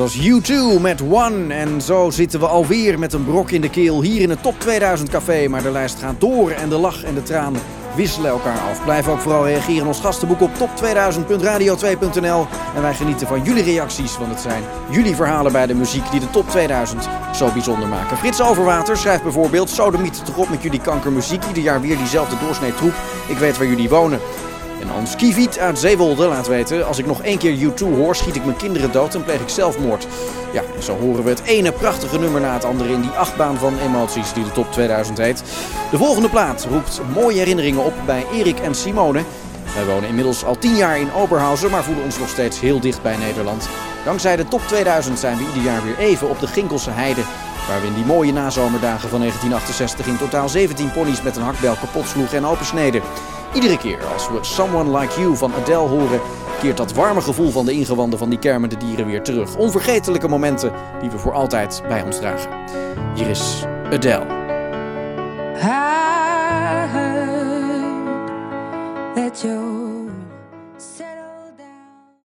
was U2 met One. En zo zitten we alweer met een brok in de keel hier in het Top 2000 Café. Maar de lijst gaat door en de lach en de traan wisselen elkaar af. Blijf ook vooral reageren in ons gastenboek op top2000.radio2.nl. En wij genieten van jullie reacties, want het zijn jullie verhalen bij de muziek die de Top 2000 zo bijzonder maken. Frits Overwater schrijft bijvoorbeeld... Sodemiet toch op met jullie kankermuziek. Ieder jaar weer diezelfde doorsnee troep. Ik weet waar jullie wonen. En Hans Kieviet uit Zeewolde laat weten... als ik nog één keer U2 hoor, schiet ik mijn kinderen dood en pleeg ik zelfmoord. Ja, en zo horen we het ene prachtige nummer na het andere... in die achtbaan van emoties die de Top 2000 heet. De volgende plaat roept mooie herinneringen op bij Erik en Simone... Wij wonen inmiddels al tien jaar in Oberhausen, maar voelen ons nog steeds heel dicht bij Nederland. Dankzij de top 2000 zijn we ieder jaar weer even op de Ginkelse Heide. Waar we in die mooie nazomerdagen van 1968 in totaal 17 ponies met een hakbel kapot sloegen en opensneden. Iedere keer als we Someone Like You van Adele horen, keert dat warme gevoel van de ingewanden van die kermende dieren weer terug. Onvergetelijke momenten die we voor altijd bij ons dragen. Hier is Adele. I